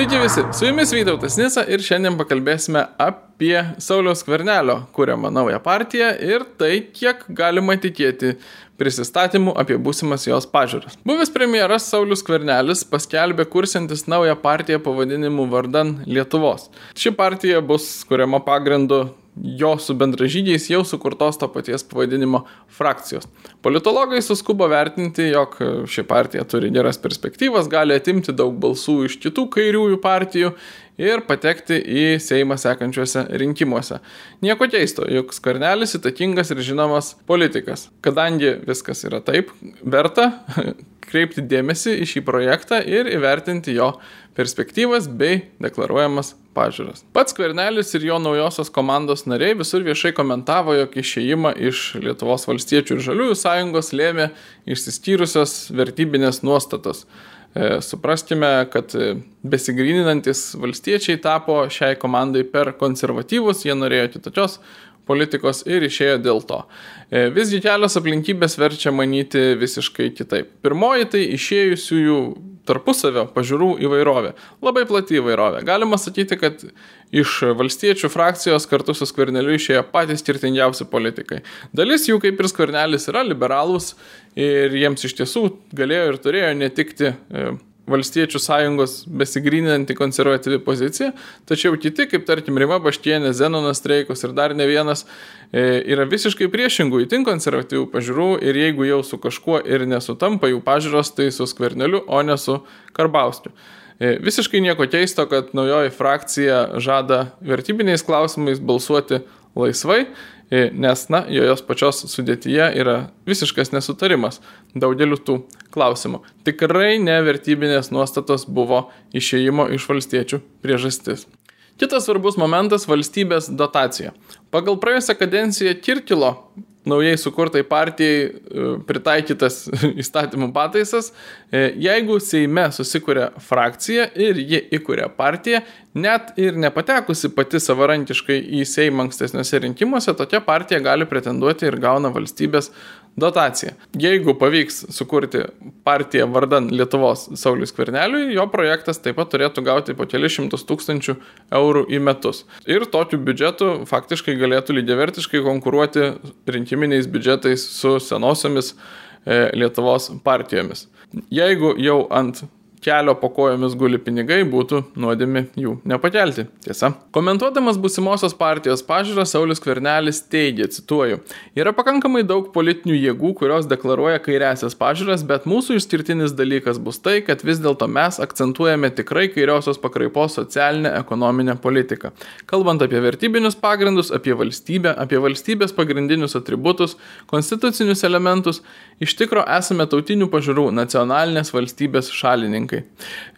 Sveiki visi, su jumis Vytautas Nisa ir šiandien pakalbėsime apie Sauliaus Kvernelio kūriamą naują partiją ir tai, kiek galima tikėti prisistatymų apie būsimas jos pažiūras. Buvęs premjeras Saulis Kvernelis paskelbė kursintis naują partiją pavadinimu Vardan Lietuvos. Ši partija bus kuriama pagrindu jo su bendražygiais jau sukurtos to paties pavadinimo frakcijos. Politologai suskubo vertinti, jog ši partija turi geras perspektyvas, gali atimti daug balsų iš kitų kairiųjų partijų ir patekti į Seimą sekančiuose rinkimuose. Nieko keisto, juk Skarnelis įtakingas ir žinomas politikas. Kadangi viskas yra taip, verta kreipti dėmesį į šį projektą ir įvertinti jo perspektyvas bei deklaruojamas pažiūras. Pats Kvernelis ir jo naujosios komandos nariai visur viešai komentavo, jog išėjimą iš Lietuvos valstiečių ir žaliųjų sąjungos lėmė išsiskyrusios vertybinės nuostatos. E, supraskime, kad besigryninantis valstiečiai tapo šiai komandai per konservatyvus, jie norėjo kitokios politikos ir išėjo dėl to. E, visgi kelios aplinkybės verčia manyti visiškai kitaip. Pirmoji tai išėjusiųjų tarpusavio pažiūrų įvairovė. Labai plati įvairovė. Galima sakyti, kad iš valstiečių frakcijos kartu su skverneliu išėjo patys skirtingiausi politikai. Dalis jų, kaip ir skvernelis, yra liberalūs ir jiems iš tiesų galėjo ir turėjo netikti e, valstiečių sąjungos besigryninanti konservatyvi pozicija, tačiau kiti, kaip tarkim Rima Baštienė, Zenonas Streikus ir dar ne vienas, e, yra visiškai priešingų įtin konservatyvių pažiūrų ir jeigu jau su kažkuo ir nesutampa jų pažiūros, tai su Skverneliu, o ne su Karbauskiu. E, visiškai nieko keisto, kad naujoji frakcija žada vertybiniais klausimais balsuoti laisvai nes, na, jos pačios sudėtyje yra visiškas nesutarimas daugeliu tų klausimų. Tikrai nevertybinės nuostatos buvo išėjimo iš valstiečių priežastis. Kitas svarbus momentas - valstybės dotacija. Pagal praėjusią kadenciją Kirkilo naujai sukurtai partijai e, pritaikytas įstatymų pataisas, e, jeigu Seime susikuria frakcija ir ji įkuria partiją, net ir nepatekusi pati savarankiškai į Seimą ankstesniuose rinkimuose, tokia partija gali pretenduoti ir gauna valstybės dotaciją. Jeigu pavyks sukurti partiją vardan Lietuvos Saulis Kverneliui, jo projektas taip pat turėtų gauti po kelius šimtus tūkstančių eurų į metus. Ir tokiu biudžetu faktiškai galėtų lygiavertiškai konkuruoti rinkiminiais biudžetais su senosiomis e, Lietuvos partijomis. Jeigu jau ant kelio po kojomis guli pinigai, būtų nuodėmi jų nepakelti. Tiesa. Komentuodamas busimosios partijos pažiūrą, Saulis Kvernelis teigia, cituoju, yra pakankamai daug politinių jėgų, kurios deklaruoja kairiasias pažiūras, bet mūsų išskirtinis dalykas bus tai, kad vis dėlto mes akcentuojame tikrai kairiosios pakraipos socialinę ekonominę politiką. Kalbant apie vertybinius pagrindus, apie valstybę, apie valstybės pagrindinius atributus, konstitucinius elementus, iš tikro esame tautinių pažiūrų nacionalinės valstybės šalininkai politikai.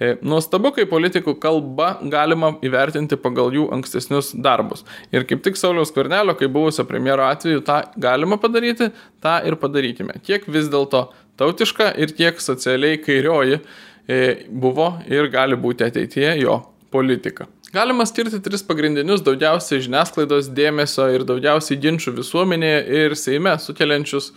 E, nuostabu, kai politikų kalba galima įvertinti pagal jų ankstesnius darbus. Ir kaip tik Sauliaus Kvernelio, kai buvusio premjero atveju, tą galima padaryti, tą ir padarykime. Kiek vis dėlto tautiška ir kiek socialiai kairioji e, buvo ir gali būti ateityje jo politika. Galima skirti tris pagrindinius daugiausiai žiniasklaidos dėmesio ir daugiausiai ginčių visuomenėje ir Seime sukeliančius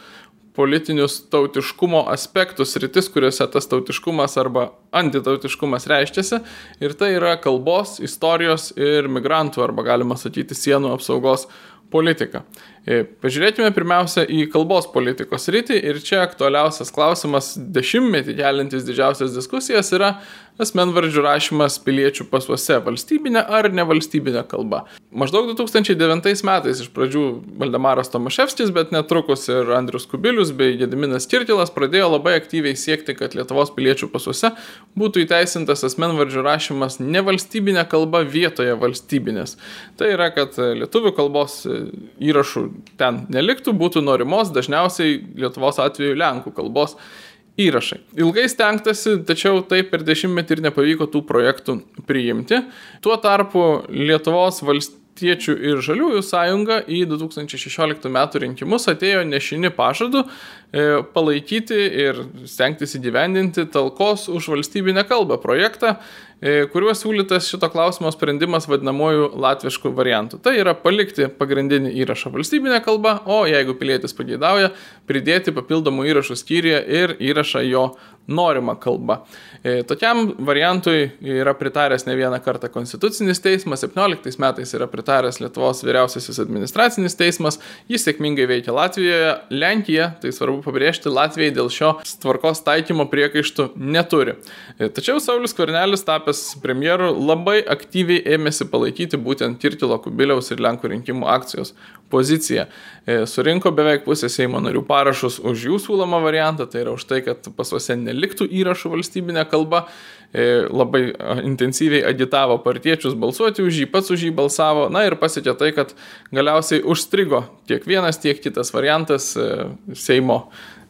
politinius tautiškumo aspektus, rytis, kuriuose tas tautiškumas arba antitautiškumas reiškiasi. Ir tai yra kalbos, istorijos ir migrantų arba galima sakyti sienų apsaugos politika. E, pažiūrėkime pirmiausia į kalbos politikos rytį ir čia aktualiausias klausimas, dešimtmetį kelintis didžiausias diskusijas yra asmenvardžių rašymas piliečių pasuose - valstybinė ar nevalstybinė kalba. Maždaug 2009 metais iš pradžių Valdemaras Tomaševskis, bet netrukus ir Andrius Kubilius bei Gediminas Kirtilas pradėjo labai aktyviai siekti, kad Lietuvos piliečių pasuose būtų įteisintas asmenvardžių rašymas nevalstybinė kalba vietoje valstybinės. Tai yra, kad lietuvių kalbos įrašų ten neliktų, būtų norimos dažniausiai Lietuvos atveju Lenkų kalbos įrašai. Ilgai stengtasi, tačiau taip per dešimtmetį ir nepavyko tų projektų priimti. Tuo tarpu Lietuvos valstiečių ir žaliųjų sąjunga į 2016 m. rinkimus atėjo nešini pažadu e, palaikyti ir stengtis įgyvendinti talkos už valstybinę kalbą projektą e, kuriuo siūlytas šito klausimo sprendimas vadinamoju latvišku variantu. Tai yra palikti pagrindinį įrašą valstybinę kalbą, o jeigu pilietis pageidauja, pridėti papildomų įrašų skyriuje ir įrašą jo norima kalba. E, tokiam variantui yra pritaręs ne vieną kartą Konstitucinis teismas, 17 metais yra pritaręs Lietuvos vyriausiasis administracinis teismas, jis sėkmingai veikia Latvijoje, Lenkija, tai svarbu pabrėžti, Latvijai dėl šio tvarkos taikymo priekaištų neturi. E, tačiau Saulis Kvarnelis tapęs premjeru labai aktyviai ėmėsi palaikyti būtent Kirtilo Kubiliaus ir Lenkų rinkimų akcijos poziciją. E, surinko beveik pusę Seimo narių parašus už jų siūlomą variantą, tai yra už tai, kad pasuose neliktų įrašų valstybinė kalba, e, labai intensyviai agitavo partiečius balsuoti už jį, pats už jį balsavo, na ir pasiekė tai, kad galiausiai užstrigo tiek vienas, tiek kitas variantas Seimo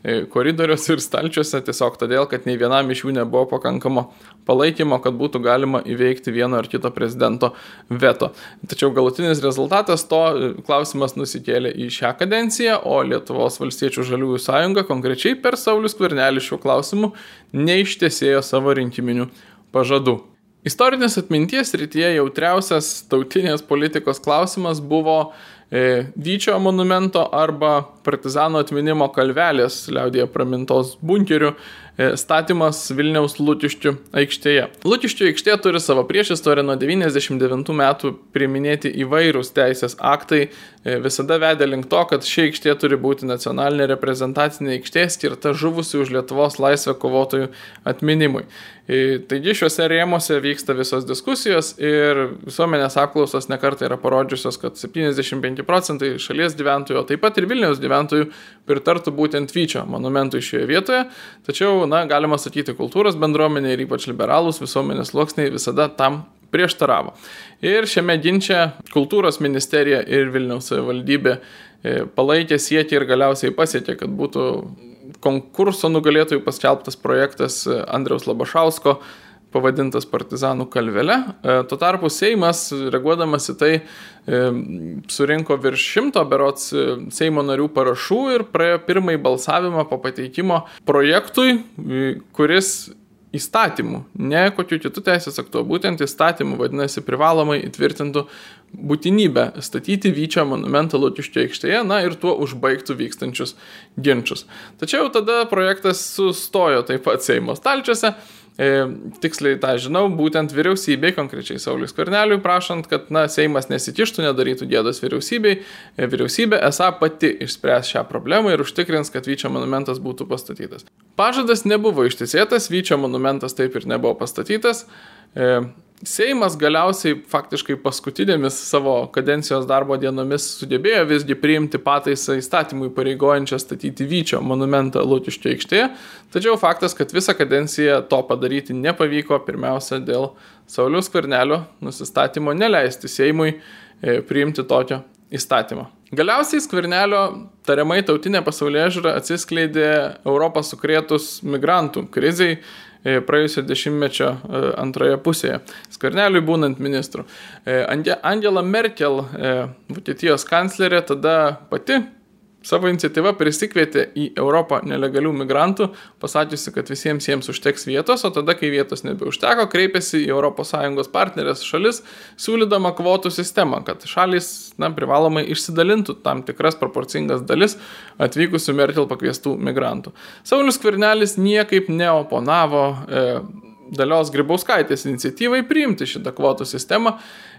E, koridorius ir stalčiuose tiesiog todėl, kad nei vienam iš jų nebuvo pakankamo palaikymo, kad būtų galima įveikti vieno ar kito prezidento veto. Tačiau galutinis rezultatas to e, klausimas nusikėlė į šią kadenciją, o Lietuvos valstiečių žaliųjų sąjunga konkrečiai per Saulis Kvernelį šiuo klausimu neištesėjo savo rinkiminių pažadų. Istorinės atminties rytyje jautriausias tautinės politikos klausimas buvo E, Vyčio monumento arba partizano atminimo kalvelės liaudėje pramintos bunkerių e, statymas Vilniaus Lūtiščių aikštėje. Lūtiščių aikštė turi savo priešistorę nuo 99 metų priminėti įvairūs teisės aktai, e, visada vedė link to, kad ši aikštė turi būti nacionalinė reprezentacinė aikštė skirta žuvusių už Lietuvos laisvę kovotojų atminimui. Taigi šiuose rėmose vyksta visos diskusijos ir visuomenės apklausos nekartai yra parodžiusios, kad 75 procentai šalies gyventojų, o taip pat ir Vilniaus gyventojų pritartų būtent Vyčio monumentui šioje vietoje. Tačiau, na, galima sakyti, kultūros bendruomenė ir ypač liberalūs visuomenės sluoksniai visada tam prieštaravo. Ir šiame ginče kultūros ministerija ir Vilniaus valdybė e, palaikė siekį ir galiausiai pasiekė, kad būtų konkurso nugalėtojų paskelbtas projektas e, Andriaus Labašausko pavadintas Partizanų kalvelė. E, tuo tarpu Seimas, reaguodamas į tai, e, surinko virš šimto berots Seimo narių parašų ir praėjo pirmąjį balsavimą po pateikimo projektui, kuris įstatymų, ne kokiu kitų teisės aktu, būtent įstatymų, vadinasi, privalomai įtvirtintų būtinybę statyti Vyčio monumentą Lūkiškio aikštėje, na ir tuo užbaigtų vykstančius ginčius. Tačiau tada projektas sustojo taip pat Seimo stalčiuose E, tiksliai tą žinau, būtent vyriausybei, konkrečiai Saulis Korneliui, prašant, kad na, Seimas nesikištų, nedarytų gėdos vyriausybei. E, vyriausybė esą pati išspręs šią problemą ir užtikrins, kad Vyčio monumentas būtų pastatytas. Pažadas nebuvo ištisėtas, Vyčio monumentas taip ir nebuvo pastatytas. Seimas galiausiai faktiškai paskutinėmis savo kadencijos darbo dienomis sugebėjo visgi priimti pataisą įstatymui pareigojančią statyti Vyčio monumentą Lūtiščio aikštėje, tačiau faktas, kad visą kadenciją to padaryti nepavyko, pirmiausia dėl Saulius Karnelio nusistatymo neleisti Seimui e, priimti tokio įstatymo. Galiausiai skvernelio tariamai tautinė pasaulyje žiūra atsiskleidė Europą sukrėtus migrantų kriziai E, praėjusio dešimtmečio e, antroje pusėje, Skverneliui būnant ministru. E, Angela Merkel, Vokietijos kanclerė, tada pati savo iniciatyvą prisikvietė į Europą nelegalių migrantų, pasakiusi, kad visiems jiems užteks vietos, o tada, kai vietos nebeužteko, kreipėsi į ES partnerės šalis, siūlydama kvotų sistemą, kad šalis na, privalomai išsidalintų tam tikras proporcingas dalis atvykusių Merkel pakviestų migrantų. Saulis Kvirnelis niekaip neoponavo. E, Dalios Grybauskaitės iniciatyvai priimti šitą kvotų sistemą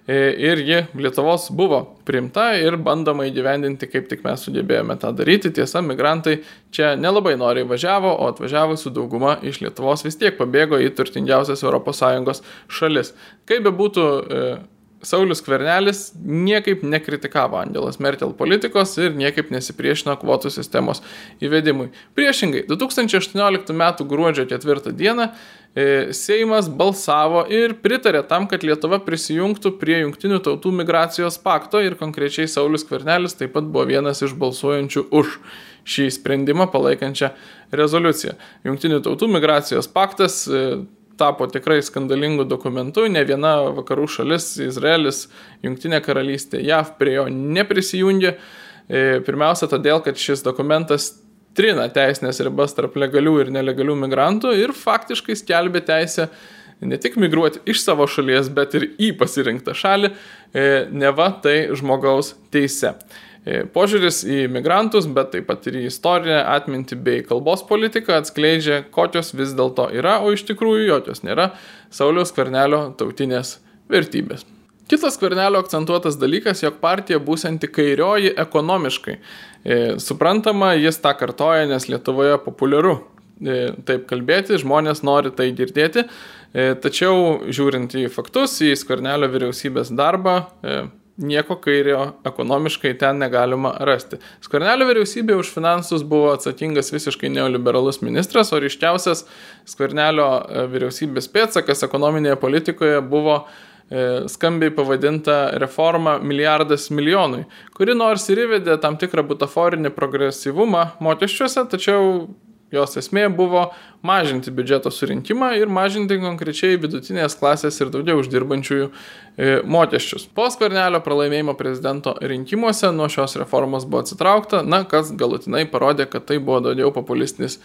e, ir ji Lietuvos buvo priimta ir bandoma įgyvendinti, kaip tik mes sugebėjome tą daryti. Tiesa, migrantai čia nelabai noriai važiavo, o atvažiavusių dauguma iš Lietuvos vis tiek pabėgo į turtingiausias ES šalis. Kaip be būtų e, Saulis Kvernelis niekaip nekritikavo Angelos Merkel politikos ir niekaip nesipriešino kvotų sistemos įvedimui. Priešingai, 2018 m. gruodžio 4 d. E, Seimas balsavo ir pritarė tam, kad Lietuva prisijungtų prie Junktinių tautų migracijos pakto ir konkrečiai Saulis Kvernelis taip pat buvo vienas iš balsuojančių už šį sprendimą palaikančią rezoliuciją. Junktinių tautų migracijos paktas e, tapo tikrai skandalingu dokumentu, ne viena vakarų šalis, Izraelis, Junktinė karalystė, JAV prie jo neprisijungė. E, pirmiausia, todėl, kad šis dokumentas trina teisinės ribas tarp legalių ir nelegalių migrantų ir faktiškai skelbia teisę ne tik migruoti iš savo šalies, bet ir į pasirinktą šalį, e, neva tai žmogaus teise. E, požiūris į migrantus, bet taip pat ir į istorinę atmintį bei kalbos politiką atskleidžia, kokios vis dėlto yra, o iš tikrųjų jokios nėra Sauliaus Kvernelio tautinės vertybės. Kitas Kvernelio akcentuotas dalykas, jog partija būsianti kairioji ekonomiškai. E, suprantama, jis tą kartoja, nes Lietuvoje populiaru e, taip kalbėti, žmonės nori tai girdėti, e, tačiau žiūrint į faktus, į Skvernelio vyriausybės darbą, nieko kairio ekonomiškai ten negalima rasti. Skvernelio vyriausybė už finansus buvo atsakingas visiškai neoliberalus ministras, o ryškiausias Skvernelio vyriausybės pėtsakas ekonominėje politikoje buvo E, skambiai pavadinta reforma milijardas milijonui, kuri nors ir įvedė tam tikrą butaforinį progresyvumą mokesčiuose, tačiau jos esmė buvo mažinti biudžeto surinkimą ir mažinti konkrečiai vidutinės klasės ir daugiau uždirbančiųjų e, mokesčius. Po skvernelio pralaimėjimo prezidento rinkimuose nuo šios reformos buvo atsitraukta, na, kas galutinai parodė, kad tai buvo daugiau populistinis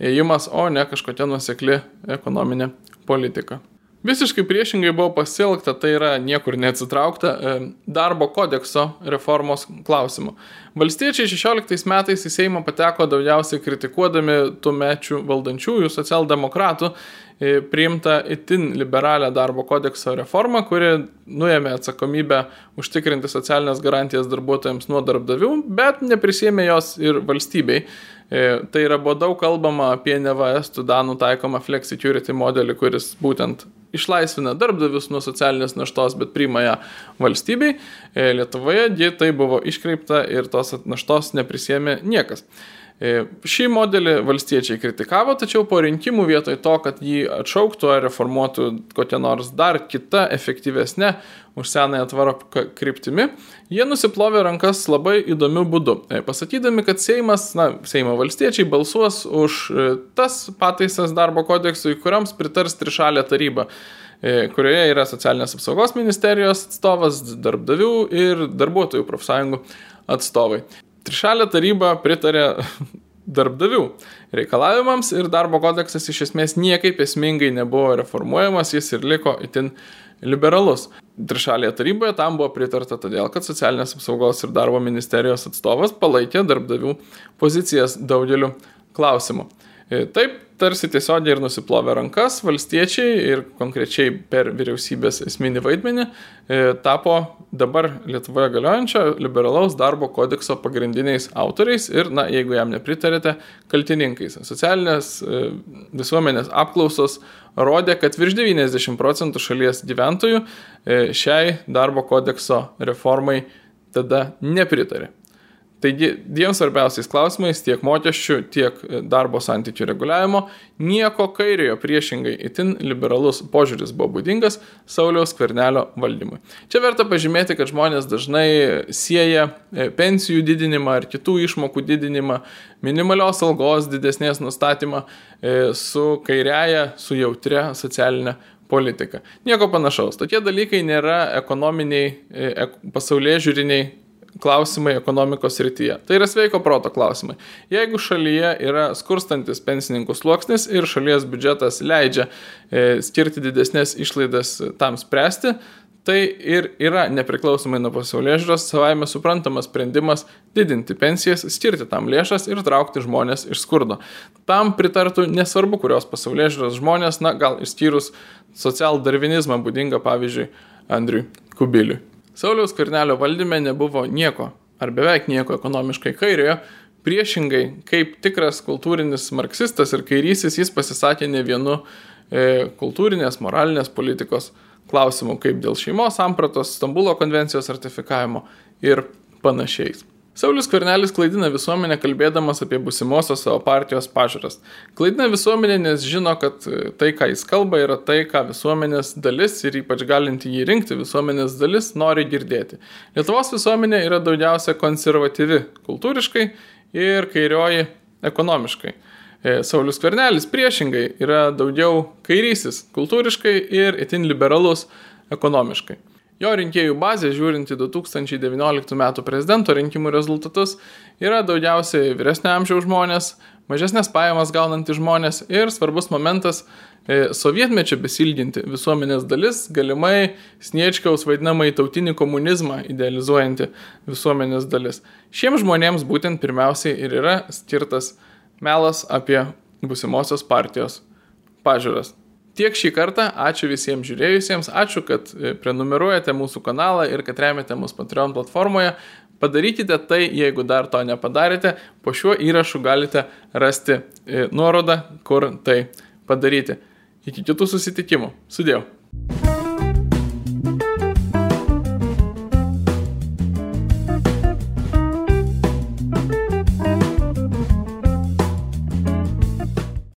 ėjimas, o ne kažkokia nusekli ekonominė politika. Visiškai priešingai buvo pasielgta, tai yra niekur neatsitraukta e, darbo kodekso reformos klausimu. Valstiečiai 16 metais į Seimą pateko daugiausiai kritikuodami tų mečių valdančiųjų socialdemokratų e, priimta itin liberalią darbo kodekso reformą, kuri nuėmė atsakomybę užtikrinti socialinės garantijas darbuotojams nuo darbdavių, bet neprisėmė jos ir valstybei. E, tai yra buvo daug kalbama apie neva estų danų taikomą flexicurity modelį, kuris būtent išlaisvina darbdavius nuo socialinės naštos, bet priima ją valstybei. E, Lietuvoje ji tai buvo iškreipta ir tos naštos neprisėmė niekas. E, šį modelį valstiečiai kritikavo, tačiau po rinkimų vietoj to, kad jį atšauktų ar reformuotų kokią nors dar kitą efektyvesnę už senąją tvaro kryptimi, jie nusiplovė rankas labai įdomiu būdu. E, pasakydami, kad Seimas, na, Seimo valstiečiai balsuos už e, tas pataisas darbo kodeksui, kuriams pritars trišalė taryba kurioje yra socialinės apsaugos ministerijos atstovas, darbdavių ir darbuotojų profsąjungų atstovai. Trišalė taryba pritarė darbdavių reikalavimams ir darbo kodeksas iš esmės niekaip esmingai nebuvo reformuojamas, jis ir liko itin liberalus. Trišalėje taryboje tam buvo pritarta todėl, kad socialinės apsaugos ir darbo ministerijos atstovas palaikė darbdavių pozicijas daugeliu klausimų. E, taip, tarsi tiesiogiai ir nusiplovė rankas, valstiečiai ir konkrečiai per vyriausybės esminį vaidmenį e, tapo dabar Lietuvoje galiojančio liberalaus darbo kodekso pagrindiniais autoriais ir, na, jeigu jam nepritarėte, kaltininkais. Socialinės e, visuomenės apklausos rodė, kad virš 90 procentų šalies gyventojų šiai darbo kodekso reformai tada nepritarė. Taigi dviem svarbiausiais klausimais, tiek mokesčių, tiek darbo santykių reguliavimo, nieko kairiojo priešingai itin liberalus požiūris buvo būdingas Sauliaus kvernelio valdymui. Čia verta pažymėti, kad žmonės dažnai sieja e, pensijų didinimą ar kitų išmokų didinimą, minimalios algos didesnės nustatymą e, su kairiaja, su jautria socialinė politika. Nieko panašaus. Tokie dalykai nėra ekonominiai, e, pasaulyje žiūriniai klausimai ekonomikos rytyje. Tai yra sveiko proto klausimai. Jeigu šalyje yra skurstantis pensininkų sluoksnis ir šalies biudžetas leidžia e, skirti didesnės išlaidas tam spręsti, tai ir yra nepriklausomai nuo pasaulyje žiūros savaime suprantamas sprendimas didinti pensijas, skirti tam lėšas ir traukti žmonės iš skurdo. Tam pritartų nesvarbu, kurios pasaulyje žiūros žmonės, na gal išskyrus socialdarvinizmą būdingą pavyzdžiui Andriui Kubiliui. Sauliaus Karnelio valdyme nebuvo nieko, ar beveik nieko ekonomiškai kairiojo, priešingai, kaip tikras kultūrinis marksistas ir kairysis, jis pasisakė ne vienu e, kultūrinės, moralinės politikos klausimų, kaip dėl šeimos sampratos, Stambulo konvencijos ratifikavimo ir panašiais. Saulis Kvarnelis klaidina visuomenę kalbėdamas apie busimosios savo partijos pažiūras. Klaidina visuomenę, nes žino, kad tai, ką jis kalba, yra tai, ką visuomenės dalis ir ypač galinti jį rinkti visuomenės dalis nori girdėti. Lietuvos visuomenė yra daugiausia konservatyvi kultūriškai ir kairioji ekonomiškai. E, Saulis Kvarnelis priešingai yra daugiau kairysis kultūriškai ir itin liberalus ekonomiškai. Jo rinkėjų bazė, žiūrint į 2019 m. prezidento rinkimų rezultatus, yra daugiausiai vyresnio amžiaus žmonės, mažesnės pajamas gaunantys žmonės ir svarbus momentas e, - sovietmečio besilginti visuomenės dalis, galimai Sniečkaus vadinamai tautinį komunizmą idealizuojanti visuomenės dalis. Šiems žmonėms būtent pirmiausiai ir yra skirtas melas apie busimosios partijos pažiūras. Tiek šį kartą, ačiū visiems žiūrėjusiems, ačiū, kad e, prenumeruojate mūsų kanalą ir kad remiate mus Patreon platformoje. Padarykite tai, jeigu dar to nepadarėte, po šiuo įrašu galite rasti e, nuorodą, kur tai padaryti. Iki kitų susitikimų. Sudėjau.